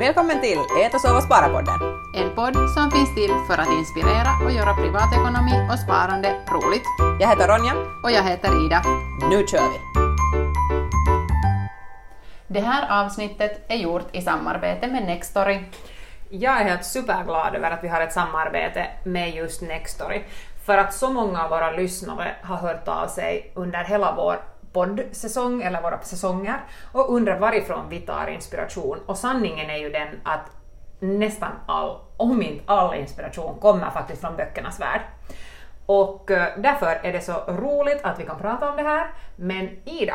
Välkommen till Ät och sova spara-podden. En podd som finns till för att inspirera och göra privatekonomi och sparande roligt. Jag heter Ronja. Och jag heter Ida. Nu kör vi! Det här avsnittet är gjort i samarbete med Nextory. Jag är helt superglad över att vi har ett samarbete med just Nextory. För att så många av våra lyssnare har hört av sig under hela vår poddsäsong, eller våra säsonger, och undrar varifrån vi tar inspiration. Och sanningen är ju den att nästan all, om inte all inspiration, kommer faktiskt från böckernas värld. Och eh, därför är det så roligt att vi kan prata om det här. Men Ida,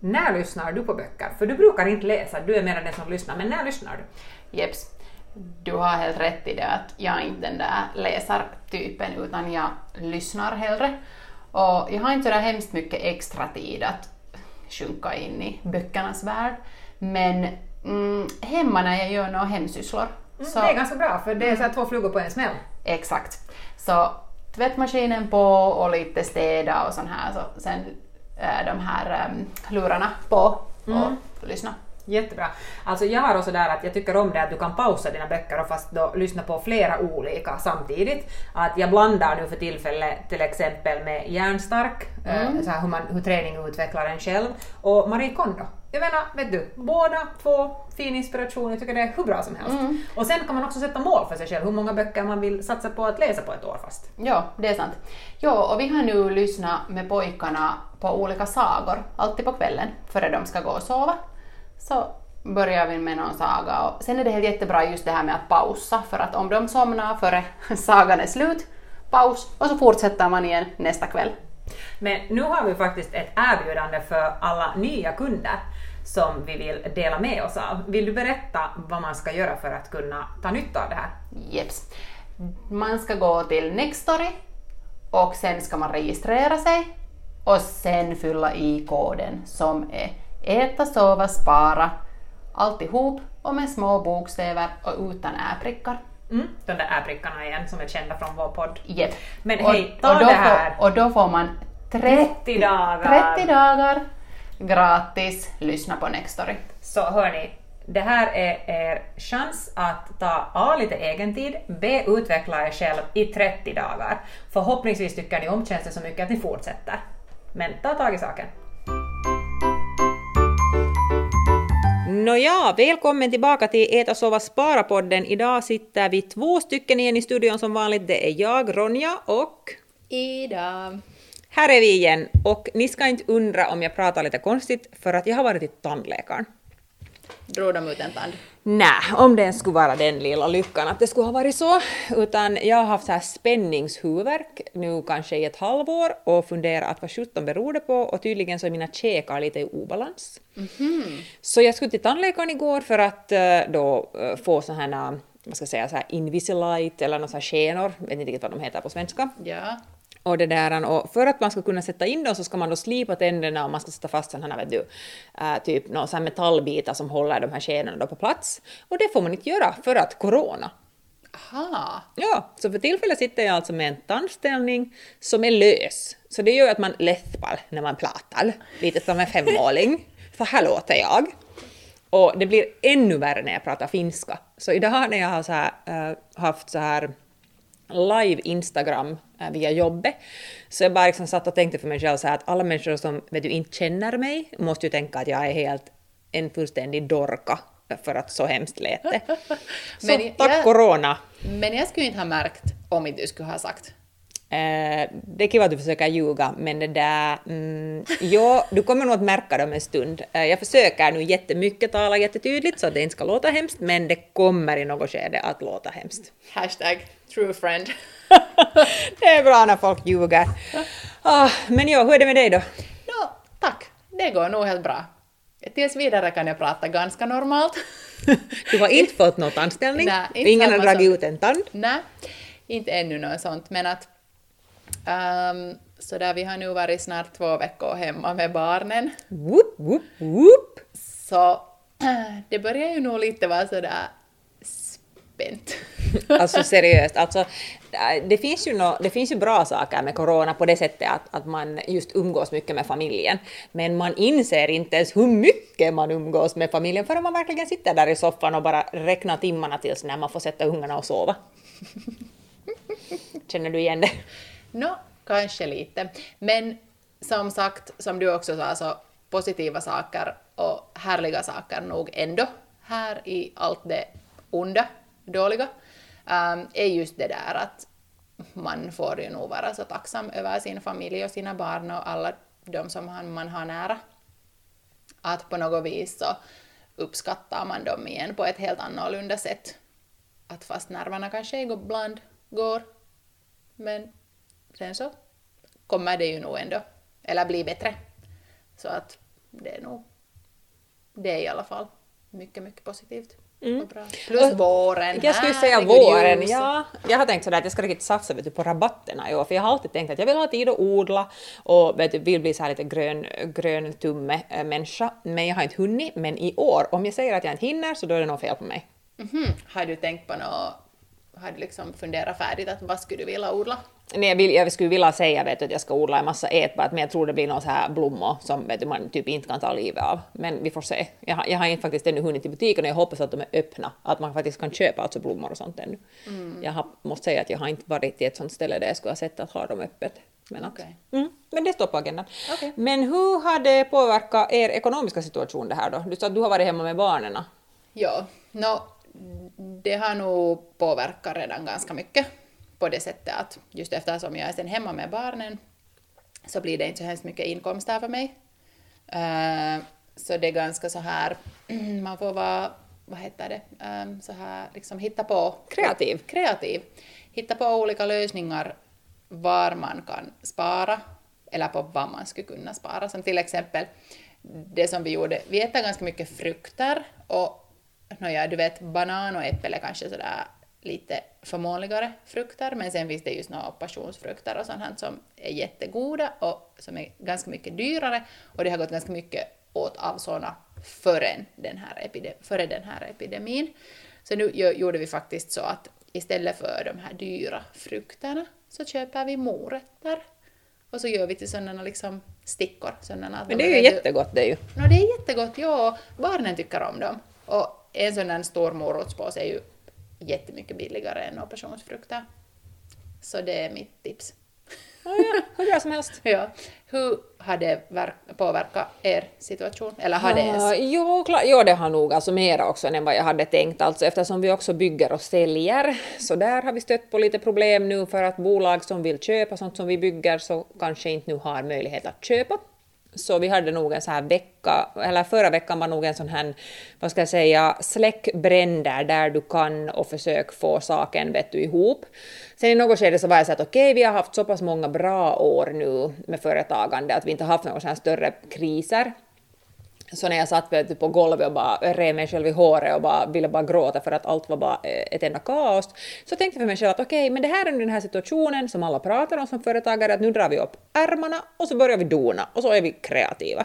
när lyssnar du på böcker? För du brukar inte läsa, du är mer den som lyssnar, men när lyssnar du? Jeps. Du har helt rätt i det att jag är inte den där läsartypen utan jag lyssnar hellre. Och jag har inte så hemskt mycket extra tid att sjunka in i böckernas värld. Men mm, hemma när jag gör några hemsysslor. Mm, så, det är ganska bra, för det är så två flugor på en smäll. Exakt. Så tvättmaskinen på och lite städa och sånt här. Så sen äh, de här ähm, lurarna på och mm. lyssna. Jättebra. Alltså jag har också där att jag tycker om det att du kan pausa dina böcker och fast då lyssna på flera olika samtidigt. Att jag blandar nu för tillfället till exempel med Hjärnstark, eh, mm. så här hur, man, hur träning utvecklar en själv, och Marie Kondo. Jag menar, vet du, båda två fin inspiration, jag tycker det är hur bra som helst. Mm. Och sen kan man också sätta mål för sig själv, hur många böcker man vill satsa på att läsa på ett år fast. Ja, det är sant. Ja, och vi har nu lyssnat med pojkarna på olika sagor, alltid på kvällen, före de ska gå och sova så börjar vi med någon saga och sen är det helt jättebra just det här med att pausa för att om de somnar före sagan är slut, paus och så fortsätter man igen nästa kväll. Men nu har vi faktiskt ett erbjudande för alla nya kunder som vi vill dela med oss av. Vill du berätta vad man ska göra för att kunna ta nytta av det här? Jeps. Man ska gå till Nextory och sen ska man registrera sig och sen fylla i koden som är Äta, sova, spara. Alltihop och med små bokstäver och utan äprickar. Mm, de där äprickarna igen som är kända från vår podd. Yep. Men hej, ta och det här! Får, och då får man 30, 30 dagar! 30 dagar gratis lyssna på Nextory. Så hörni, det här är er chans att ta A. lite egentid, B. utveckla er själv i 30 dagar. Förhoppningsvis tycker ni om tjänsten så mycket att ni fortsätter. Men ta tag i saken. Nåja, välkommen tillbaka till Äta, sova, spara-podden. Idag sitter vi två stycken igen i studion som vanligt. Det är jag, Ronja och... Ida. Här är vi igen och ni ska inte undra om jag pratar lite konstigt för att jag har varit i tandläkaren. Drog de ut en tand? Nej, om det skulle vara den lilla lyckan att det skulle ha varit så. Utan jag har haft så här spänningshuvudvärk nu kanske i ett halvår och funderat vad sjutton beror det på och tydligen så är mina käkar lite i obalans. Mm -hmm. Så jag skulle till tandläkaren igår för att eh, då eh, få sådana här vad ska jag säga, så här Invisalign eller några skenor, vet inte riktigt vad de heter på svenska. Ja. Och, det där, och för att man ska kunna sätta in dem så ska man då slipa tänderna och man ska sätta fast sådana här, vet du, äh, typ någon sån metallbitar som håller de här skenorna på plats. Och det får man inte göra för att corona. Aha. Ja, så för tillfället sitter jag alltså med en tandställning som är lös. Så det gör att man läspar när man pratar, lite som en femåring. för här låter jag. Och det blir ännu värre när jag pratar finska. Så idag när jag har så här, äh, haft så här live Instagram äh, via jobbet. Så jag bara liksom satt och tänkte för mig själv så här att alla människor som vet du, inte känner mig måste ju tänka att jag är helt en fullständig dorka för att så hemskt lät det. Så tack jag, corona! Men jag skulle inte ha märkt om inte du skulle ha sagt. Eh, det är kul att du försöker ljuga, men det där... Mm, ja, du kommer nog att märka det om en stund. Eh, jag försöker nu jättemycket tala jättetydligt så att det inte ska låta hemskt, men det kommer i något skede att låta hemskt. Hashtag true friend. det är bra när folk ljuger. Ah, men ja, hur är det med dig då? No, tack, det går nog helt bra. Tills vidare kan jag prata ganska normalt. du har inte fått något anställning? Nej, Ingen har dragit ut en tand? Nej, inte ännu något sånt, men att um, så där vi har nu varit snart två veckor hemma med barnen. Whoop, whoop, whoop. Så det börjar ju nog lite vara sådär spänt. Alltså seriöst, alltså, äh, det, finns ju no, det finns ju bra saker med corona på det sättet att, att man just umgås mycket med familjen. Men man inser inte ens hur mycket man umgås med familjen förrän man verkligen sitter där i soffan och bara räknar timmarna tills när man får sätta ungarna och sova. Känner du igen det? Nå, kanske lite. Men som sagt, som du också sa, så positiva saker och härliga saker nog ändå här i allt det onda, dåliga, um, är just det där att man får ju nog vara så tacksam över sin familj och sina barn och alla de som man har nära. Att på något vis så uppskattar man dem igen på ett helt annorlunda sätt. Att fast nerverna kanske ibland går, men sen så kommer det ju nog ändå, eller bli bättre. Så att det är nog, det är i alla fall mycket, mycket positivt. Mm. Plus våren. Jag skulle säga våren, ljus. ja. Jag har tänkt sådär att jag ska riktigt satsa vet du, på rabatterna i år, för jag har alltid tänkt att jag vill ha tid att odla och vet du, vill bli så här lite grön, grön tumme äh, människa, men jag har inte hunnit. Men i år, om jag säger att jag inte hinner så då är det nog fel på mig. Mhm. Har du tänkt på något, har du liksom funderat färdigt att vad skulle du vilja odla? Nej, jag, vill, jag skulle vilja säga vet du, att jag ska odla en massa ätbart, men jag tror det blir några så här blommor som vet du, man typ inte kan ta livet av. Men vi får se. Jag, har- jag har inte faktiskt ännu hunnit till butiken och jag hoppas att de är öppna, att man faktiskt kan köpa alltså blommor och sånt ännu. Jag har, måste säga att jag har inte varit i ett sånt ställe där jag skulle ha sett att ha dem öppet. Men, att, Okej. mm, men det står på agendan. Okej. Men hur har det påverkat er ekonomiska situation det här då? Du sa att du har varit hemma med barnen. Ja, no, det har nog påverkat redan ganska mycket på det sättet att just eftersom jag är sen hemma med barnen så blir det inte så hemskt mycket inkomster för mig. Eh, så det är ganska så här, man får vara, vad heter det, Eh, så här liksom hitta på Kreativ. kreativ. Hitta på olika lösningar var man kan spara eller på vad man skulle kunna spara. Som till exempel det som vi gjorde, vi äter ganska mycket frukter och nåja, du vet banan och äpple kanske sådär lite förmånligare frukter, men sen finns det just några passionsfrukter och sånt här som är jättegoda och som är ganska mycket dyrare och det har gått ganska mycket åt av sådana före den här, epide- före den här epidemin. Så nu gjorde vi faktiskt så att istället för de här dyra frukterna så köper vi morötter och så gör vi till sådana liksom stickor. Sådana att Men de det är ju jättegott det är ju. No, det är jättegott, ja. Barnen tycker om dem. Och en sån här stor morotspåse är ju jättemycket billigare än några passionsfrukter. Så det är mitt tips. Ja, ja, hur bra som helst. Ja. Hur har det verk- påverkat er situation? Eller har det ens? Ja, jo, klar, jo, det har nog alltså mera också än vad jag hade tänkt. Alltså, eftersom vi också bygger och säljer, så där har vi stött på lite problem nu för att bolag som vill köpa sånt som vi bygger så kanske inte nu har möjlighet att köpa. Så vi hade nog en så här vecka, eller förra veckan var nog en sån här, vad ska jag säga, släck bränder där du kan och försök få saken vet du, ihop. Sen i något skede så var jag så att okej, vi har haft så pass många bra år nu med företagande att vi inte har haft några sådana här större kriser. Så när jag satt vet typ på golvet och bara rev mig själv i håret och bara ville bara gråta för att allt var bara eh, ett enda kaos, så tänkte jag för mig själv att okej, men det här är nu den här situationen som alla pratar om som företagare, att nu drar vi upp ärmarna och så börjar vi dona och så är vi kreativa.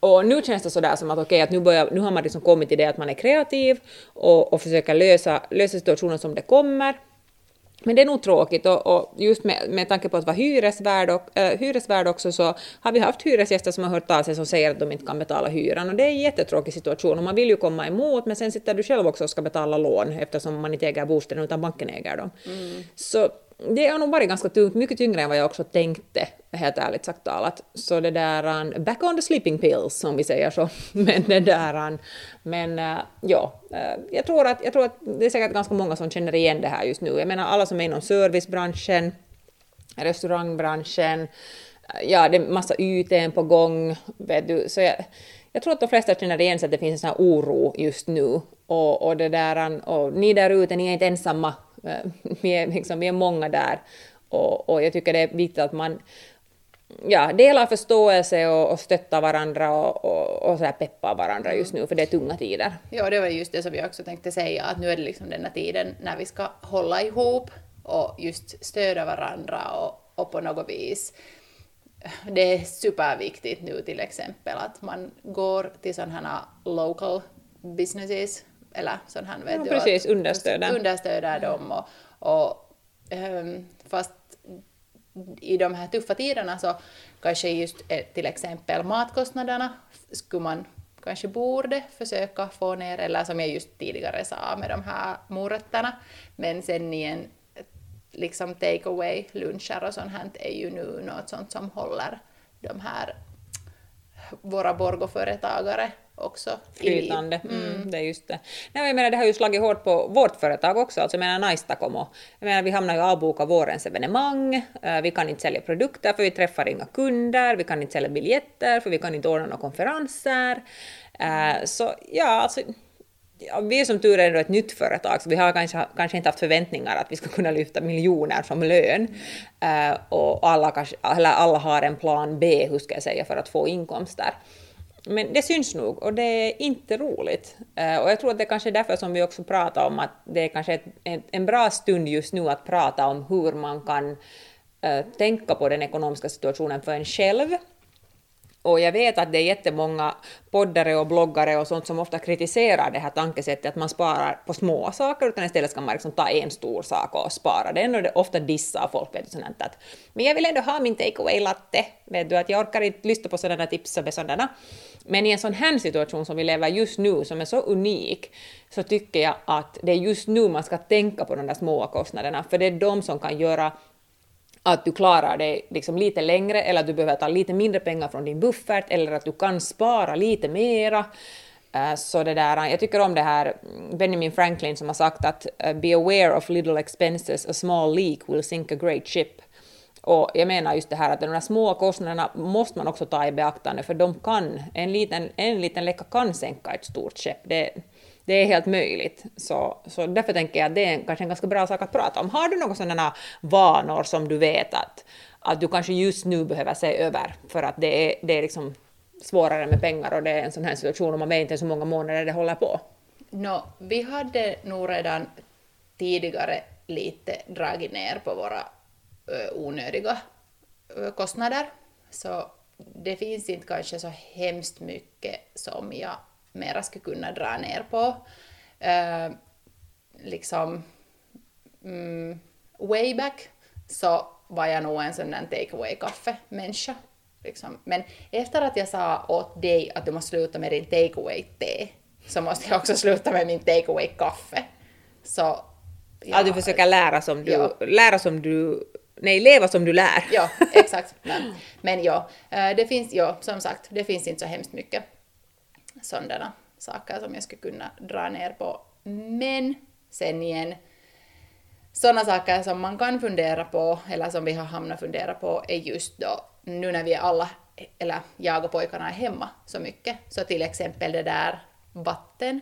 Och nu känns det sådär som att okej, att nu, börjar, nu har man liksom kommit till det att man är kreativ och, och försöker lösa, lösa situationen som det kommer. Men det är nog tråkigt och, och just med, med tanke på att vara hyresvärd, och, äh, hyresvärd också så har vi haft hyresgäster som har hört av sig som säger att de inte kan betala hyran och det är en jättetråkig situation och man vill ju komma emot men sen sitter du själv också och ska betala lån eftersom man inte äger bostaden utan banken äger dem. Så det har nog varit ganska tungt, mycket tyngre än vad jag också tänkte, helt ärligt sagt talat. Så det där, um, back on the sleeping pills, om vi säger så. Men det där, um, men uh, ja, uh, jag, tror att, jag tror att det är säkert ganska många som känner igen det här just nu. Jag menar alla som är inom servicebranschen, restaurangbranschen, uh, ja, det är massa YT på gång, vet du. Så jag, jag tror att de flesta känner igen sig att det finns en sån här oro just nu. Och, och, det där, och ni där ute, ni är inte ensamma. Eh, vi, är, liksom, vi är många där. Och, och jag tycker det är viktigt att man ja, delar förståelse och, och stöttar varandra och, och, och så peppar varandra just nu, för det är tunga tider. Ja, det var just det som jag också tänkte säga, att nu är det liksom den här tiden när vi ska hålla ihop och just stödja varandra och, och på något vis det är superviktigt nu till exempel att man går till sådana här local businesses eller sån här vet Ja, du, precis, understöder. understöder dem och, och ehm, fast i de här tuffa tiderna så kanske just eh, till exempel matkostnaderna skulle man kanske borde försöka få ner, eller som jag just tidigare sa med de här morötterna, men sen igen liksom take away luncher och sånt här är ju nu något sånt som håller de här våra Borgoföretagare också flytande. Mm. det är just det. Nej, jag menar, det har ju slagit hårt på vårt företag också. Alltså, jag menar, Naistakomo. Jag menar, vi hamnar ju avboka vårens evenemang. eh, Vi kan inte sälja produkter för vi träffar inga kunder. Vi kan inte sälja biljetter för vi kan inte ordna några konferenser. Eh, Så ja, alltså Ja, vi är som tur är ändå ett nytt företag, så vi har kanske, kanske inte haft förväntningar att vi ska kunna lyfta miljoner som lön. Uh, och alla, kanske, eller alla har en plan B, hur ska jag säga, för att få inkomster. Men det syns nog och det är inte roligt. Uh, och jag tror att det är kanske är därför som vi också pratar om att det är kanske ett, en, en bra stund just nu att prata om hur man kan uh, tänka på den ekonomiska situationen för en själv. Och jag vet att det är jättemånga poddare och bloggare och sånt som ofta kritiserar det här tankesättet att man sparar på små saker utan istället ska man liksom ta en stor sak och spara den. Och det ofta dissar folk vet du, sånt att men jag vill ändå ha min takeaway latte, vet du att jag orkar inte lyssna på sådana tips och sådana. Men i en sån här situation som vi lever just nu som är så unik så tycker jag att det är just nu man ska tänka på de där små kostnaderna. För det är de som kan göra att du klarar dig liksom lite längre eller att du behöver ta lite mindre pengar från din buffert eller att du kan spara lite mera. Eh, så det där, jag tycker om det här Benjamin Franklin som har sagt att eh, “Be aware of little expenses, a small leak will sink a great ship”. Och jag menar just det här att de där små kostnaderna måste man också ta i beaktande för de kan, en liten, en liten läcka kan sänka ett stort skepp. Det, det är helt möjligt. Så, så därför tänker jag att det är en, kanske en ganska bra sak att prata om. Har du några sådana vanor som du vet att, att du kanske just nu behöver se över för att det är, det är liksom svårare med pengar och det är en sån här situation och man vet inte så hur många månader det håller på. Nå, vi hade nog redan tidigare lite dragit ner på våra ö, onödiga ö, kostnader, så det finns inte kanske så hemskt mycket som jag mera skulle kunna dra ner på. Ö, liksom, mm, way back så var jag nog en sån där take away kaffemänniska. Liksom. Men efter att jag sa åt dig att du måste sluta med din take away te så måste jag också sluta med min take away kaffe. Så, ja, Att du försöker lära som du, Ja. lära som du, nej leva som du lär. Ja, exakt. Men, men ja, eh, det finns, ja, som sagt, det finns inte så hemskt mycket sådana saker som jag skulle kunna dra ner på. Men sen igen, sådana saker som man kan fundera på, eller som vi har hamnat fundera på, är just då, nu när vi är alla, eller jag och pojkarna är hemma så mycket, så till exempel det där vatten,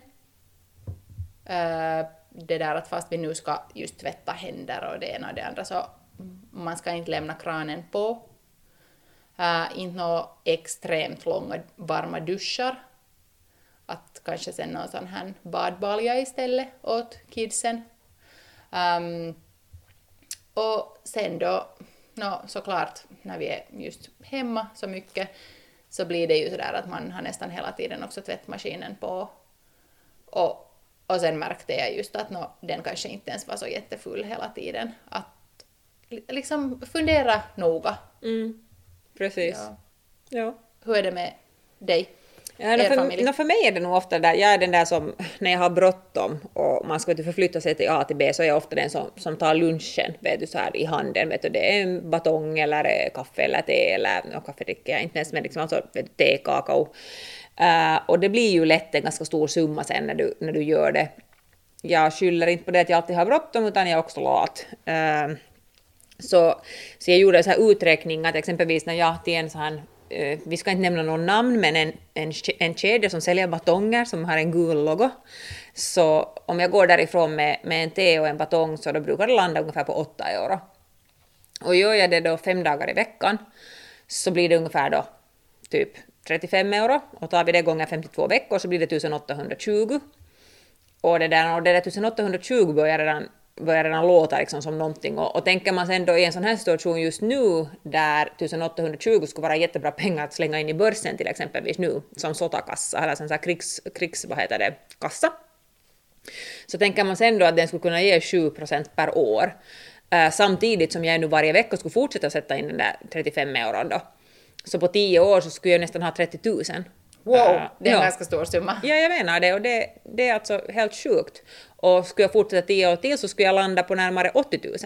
eh, det där att fast vi nu ska just tvätta händer och det ena och det andra, så man ska inte lämna kranen på. Uh, inte några extremt långa varma duschar. Kanske sen någon sån här badbalja istället åt kidsen. Um, och sen då, no, såklart, när vi är just hemma så mycket så blir det ju sådär att man har nästan hela tiden också tvättmaskinen på. Och, och sen märkte jag just att no, den kanske inte ens var så jättefull hela tiden. Att li- liksom fundera noga. Mm, precis. Ja. Ja. Hur är det med dig? Ja, för, familj? no, för mig är det nog ofta där, jag är den där som, när jag har bråttom och man ska vet förflytta sig till A till B, så är jag ofta den som, som tar lunchen vet du, så här, i handen. Vet du, det är en batong eller eh, kaffe eller te eller no, kaffe dricker jag inte ens, men liksom, alltså, vet du, te, kakao. Eh, och det blir ju lätt en ganska stor summa sen när du, när du gör det. Jag skyller inte på det att jag alltid har bråttom, utan jag är också lat. Eh, så, så jag gjorde så här uträkningar, att exempelvis när jag till en sån här, Eh, vi ska inte nämna någon namn, men en, en, en kedja som säljer batonger som har en gul logo. Så om jag går därifrån med, med en te och en batong så då brukar det landa ungefär på 8 euro. Och gör jag det då fem dagar i veckan så blir det ungefär då typ 35 euro. Och tar vi det gånger 52 veckor så blir det 1820. Och det där, och det där 1820 börjar redan, börjar redan låta liksom som någonting. Och, och tänker man sen då i en sån här situation just nu där 1820 skulle vara jättebra pengar att slänga in i börsen till exempelvis nu som sotakassa eller sån här krigs, krigs vad heter det, kassa. Så tänker man sen då att den skulle kunna ge 7% per år, eh, samtidigt som jag nu varje vecka skulle fortsätta sätta in den där 35 euron då. Så på 10 år så skulle jag nästan ha 30 000. Wow, Eh, det är en ja. ganska stor summa. Ja, jag menar det och det, det är alltså helt sjukt. Och skulle jag fortsätta 10 år till så skulle jag landa på närmare 80 000.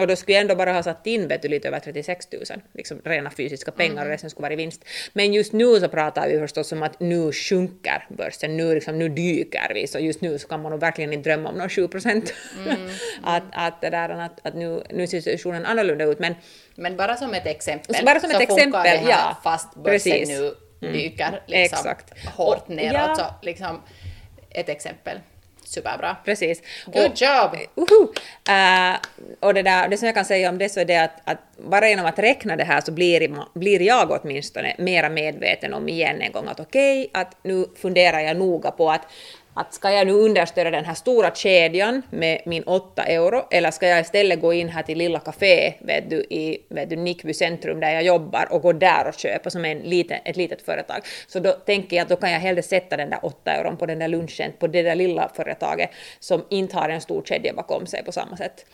Och då skulle jag ändå bara ha satt in vet du, lite över 36 000, liksom rena fysiska pengar och resten skulle vara i vinst. Men just nu så pratar vi förstås om att nu sjunker börsen, nu, liksom, nu dyker vi, så just nu så kan man nog verkligen inte drömma om några 7 procent. att, att, det där, att, att nu, nu ser situationen annorlunda ut. Men Men bara som ett exempel. Så bara som ett funkar exempel, det här ja. fast börsen Precis. nu dyker liksom Exakt. hårt Och- neråt. ja. Så liksom ett exempel. Superbra. Precis. Good job! Uhu. Uh, och det, där, det som jag kan säga om det så är det att, att bara genom att räkna det här så blir, blir jag åtminstone mera medveten om igen en gång att okej, att nu funderar jag noga på att att ska jag nu understödja den här stora kedjan med min 8 euro eller ska jag istället gå in här till lilla café vet du, i vet du, Nickby centrum där jag jobbar och gå där och köpa som en liten, ett litet företag. Så då tänker jag att då kan jag hellre sätta den där 8 euron på den där lunchen på det där lilla företaget som inte har en stor kedja bakom sig på samma sätt.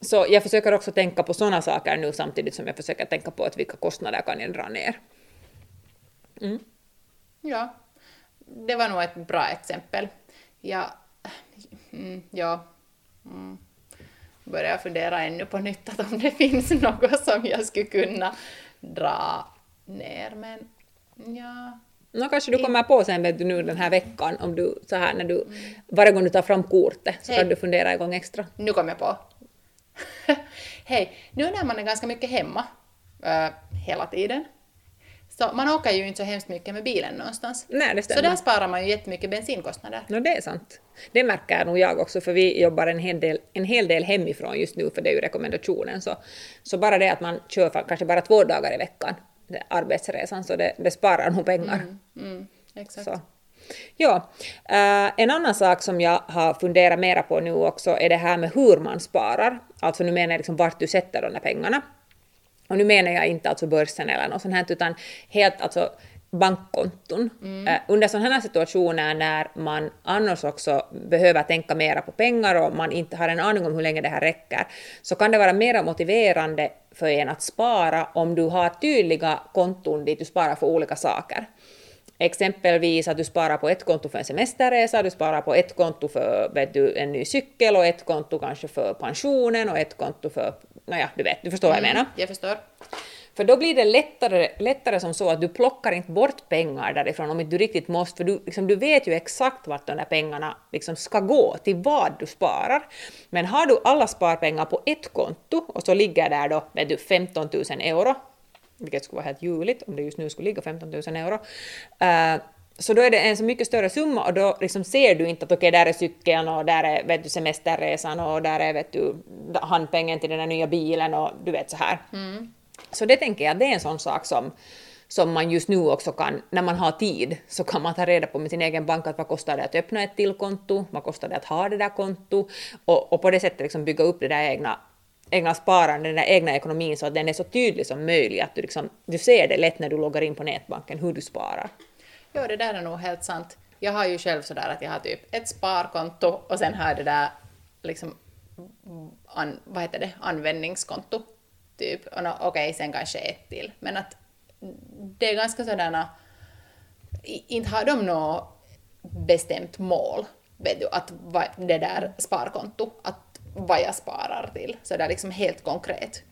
Så jag försöker också tänka på sådana saker nu samtidigt som jag försöker tänka på att vilka kostnader kan jag dra ner. Mm. Ja, det var nog ett bra exempel. Ja, mm, ja. Mm. Börjar fundera ännu på nytt att om det finns något som jag skulle kunna dra ner, men ja. Nå, kanske du kommer på sen vet du, nu den här veckan, om du så här när du, varje gång du tar fram kortet så Hej. kan du fundera igång extra. Nu kom jag på. Hej, nu när man är ganska mycket hemma äh, hela tiden, så man åker ju inte så hemskt mycket med bilen någonstans. Nej, det Så stämmer. där sparar man ju jättemycket bensinkostnader. No, det är sant. Det märker nog jag också, för vi jobbar en hel del, en hel del hemifrån just nu, för det är ju rekommendationen. Så, så bara det att man kör för, kanske bara två dagar i veckan, arbetsresan, så det, det sparar nog pengar. Mm, exakt. Så. Ja, eh, en annan sak som jag har funderat mera på nu också är det här med hur man sparar. Alltså nu menar jag liksom vart du sätter de där pengarna. Och nu menar jag inte alltså börsen eller något sånt här, utan helt alltså bankkonton. Eh, under sådana här situationer när man annars också behöver tänka mera på pengar och man inte har en aning om hur länge det här räcker, så kan det vara mera motiverande för en att spara om du har tydliga konton dit du sparar för olika saker. Exempelvis att du sparar på ett konto för en semesterresa, du sparar på ett konto för vet du, en ny cykel och ett konto kanske för pensionen och ett konto för, naja, du vet, du förstår vad jag menar. Jag förstår. För då blir det lättare, lättare som så att du plockar inte bort pengar därifrån om inte du riktigt måste, för du, liksom, du vet ju exakt vart de där pengarna liksom ska gå, till vad du sparar. Men har du alla sparpengar på ett konto och så ligger där då vet du, 15 000 euro, vilket skulle vara helt ljuvligt om det just nu skulle ligga 15 000 euro, eh, så då är det en så mycket större summa och då liksom ser du inte att okej, där är cykeln och där är vet du, semesterresan och där är vet du, handpengen till den där nya bilen och du vet så här. Så det tänker jag, det är en sån sak som, som man just nu också kan, när man har tid, så kan man ta reda på med sin egen bank att vad kostar det att öppna ett till konto, vad kostar det att ha det där konto och, och på det sättet liksom bygga upp det där egna, egna sparandet, den där egna ekonomin så att den är så tydlig som möjligt, att du, liksom, du ser det lätt när du loggar in på nätbanken hur du sparar. Jo, det där är nog helt sant. Jag har ju själv sådär att jag har typ ett sparkonto och sen har jag det där liksom, an, vad heter det, användningskonto. Typ. Och no, Okej, sen kanske ett till. Men att det är ganska sådana, inte har de något bestämt mål, vet du, att det där sparkonto, att vad jag sparar till. Så det är liksom helt konkret.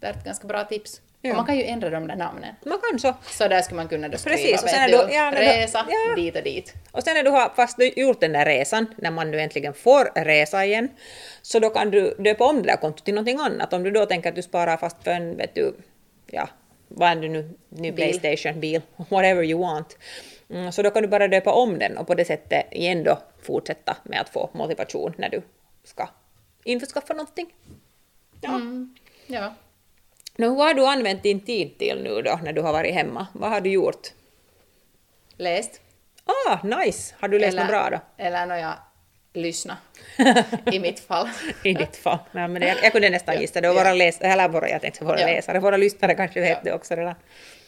Det är ett ganska bra tips. Ja. Och man kan ju ändra de där namnen. Man kan så. Så där skulle man kunna då skriva, Precis, och sen du, ja, resa ja. dit och dit. Och sen när du har fast du gjort den där resan, när man nu äntligen får resa igen, så då kan du döpa om det där kontot till någonting annat. Om du då tänker att du sparar fast för en, vet du, ja, vad är det nu, ny Bil. Playstation, bil, whatever you want. Mm, så då kan du bara döpa om den och på det sättet igen då fortsätta med att få motivation när du ska införskaffa någonting. Ja. Mm. Ja. Nå, vad har du använt din tid till nu då, när du har varit hemma? Vad har du gjort? Läst. Ah, nice! Har du läst något bra då? Eller när jag lyssna i mitt fall. I ditt fall. Ja, men jag, jag kunde nästan gissa det. Och våra läsare, eller våra, jag tänkte våra Ja. läsare, våra lyssnare kanske vet Ja. det också redan.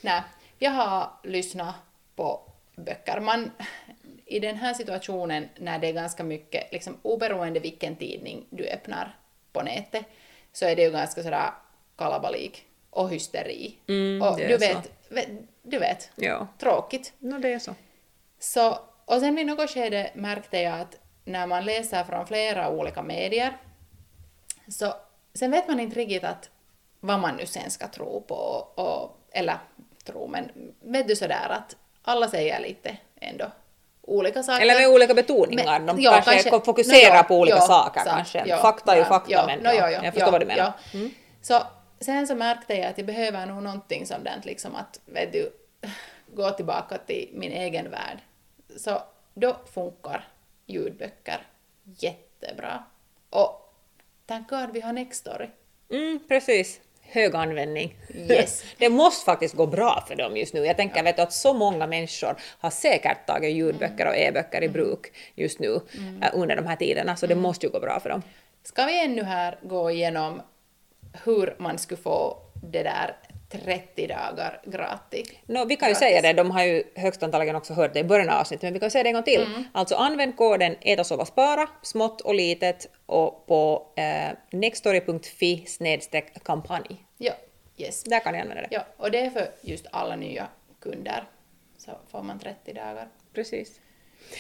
Nej, jag har lyssnat på böcker. Man, i den här situationen när det är ganska mycket, liksom oberoende vilken tidning du öppnar på nätet, så är det ju ganska sådär kalabalik och hysteri. Mm, och du vet, vet, du vet, Ja, tråkigt. no, det är så. Så, och sen vid något skede märkte jag att när man läser från flera olika medier, så sen vet man inte riktigt att vad man nu sen ska tro på, och, eller tro, men vet du sådär att alla säger lite ändå olika saker. Eller med olika betoningar. De ja, kanske, fokuserar nå, ja, på olika ja, saker sant, kanske. ja, fakta är ju fakta, men nå, ja, ja, jag förstår vad du menar. Mm. Så sen så märkte jag att jag behöver nog någonting sådant liksom att, vet du, gå tillbaka till min egen värld. Så då funkar ljudböcker jättebra. Och tack God vi har Nextory. Mm, precis. Hög användning. Yes. det måste faktiskt gå bra för dem just nu. Jag tänker vet du, att så många människor har säkert tagit ljudböcker och e-böcker i bruk just nu eh, under de här tiderna, så det måste ju gå bra för dem. Ska vi ännu här gå igenom hur man skulle få det där 30 dagar gratis? No, vi kan ju Gratis. säga det, de har ju högst antagligen också hört det i början av avsnittet, men vi kan säga det en gång till. Mm. Alltså använd koden äta, sova, spara, smått och litet, och på eh, nextory.fi snedstreck kampanj. Ja, yes. Där kan ni använda det. Ja, och det är för just alla nya kunder. Så får man 30 dagar. Precis.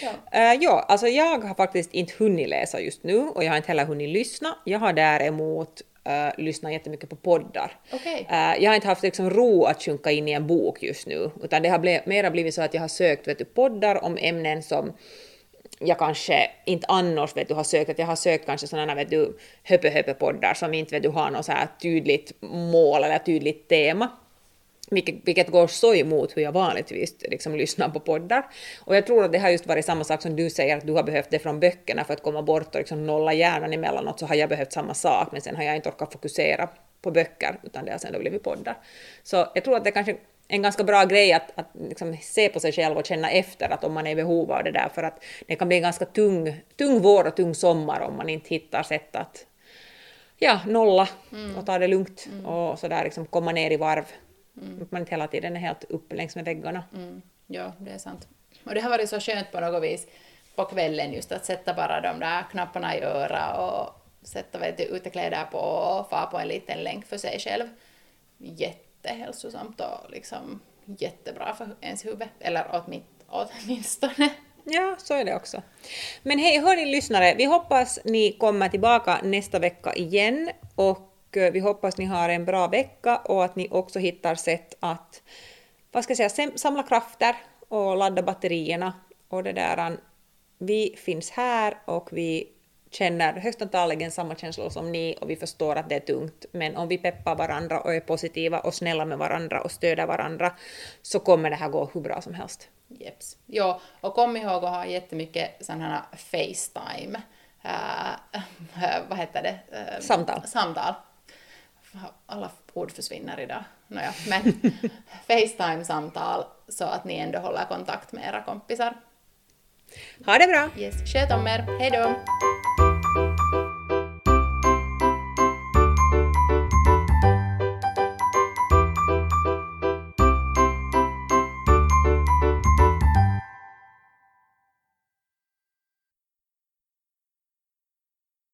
Ja. Uh, ja, alltså jag har faktiskt inte hunnit läsa just nu och jag har inte heller hunnit lyssna. Jag har däremot uh, lyssnat jättemycket på poddar. Okej. Eh, jag har inte haft liksom, ro att sjunka in i en bok just nu, utan det har ble, mera blivit så att jag har sökt vet du, poddar om ämnen som jag kanske inte annars vet du, har sökt, att jag har sökt kanske sådana vet du, höpö-höpö-poddar som inte vet du, har något så här tydligt mål eller tydligt tema. Vilket, vilket går så emot hur jag vanligtvis liksom lyssnar på poddar. Och jag tror att det har just varit samma sak som du säger, att du har behövt det från böckerna för att komma bort och liksom nolla hjärnan emellanåt, så har jag behövt samma sak, men sen har jag inte orkat fokusera på böcker, utan det har sen då blivit poddar. Så jag tror att det kanske är en ganska bra grej att, att liksom se på sig själv och känna efter att om man är i behov av det där, för att det kan bli en ganska tung, tung vår och tung sommar om man inte hittar sätt att ja, nolla och ta det lugnt och sådär liksom komma ner i varv. Att man inte hela tiden är helt uppe längs med väggarna. Mm, ja, det är sant. Och det har varit så skönt på något vis på kvällen just att sätta bara de där knapparna i öra och sätta vet du, utekläder på och få på en liten länk för sig själv. Jättehälsosamt och liksom jättebra för ens huvud. Eller åtmin- åtminstone. Ja, så är det också. Men hej, hörni lyssnare, vi hoppas ni kommer tillbaka nästa vecka igen och vi hoppas ni har en bra vecka och att ni också hittar sätt att, vad ska jag säga, sam- samla krafter och ladda batterierna och det där. Vi finns här och vi känner högst antagligen samma känslor som ni och vi förstår att det är tungt. Men om vi peppar varandra och är positiva och snälla med varandra och stöder varandra så kommer det här gå hur bra som helst. Jeps. Ja, och kom ihåg att ha jättemycket sådana här Facetime, äh, vad heter det? Äh, Samtal. Samtal. Alla ord försvinner idag. Nåja, men Facetime-samtal så att ni ändå håller kontakt med era kompisar. Ha det bra! Yes. Sköt om er, hej då!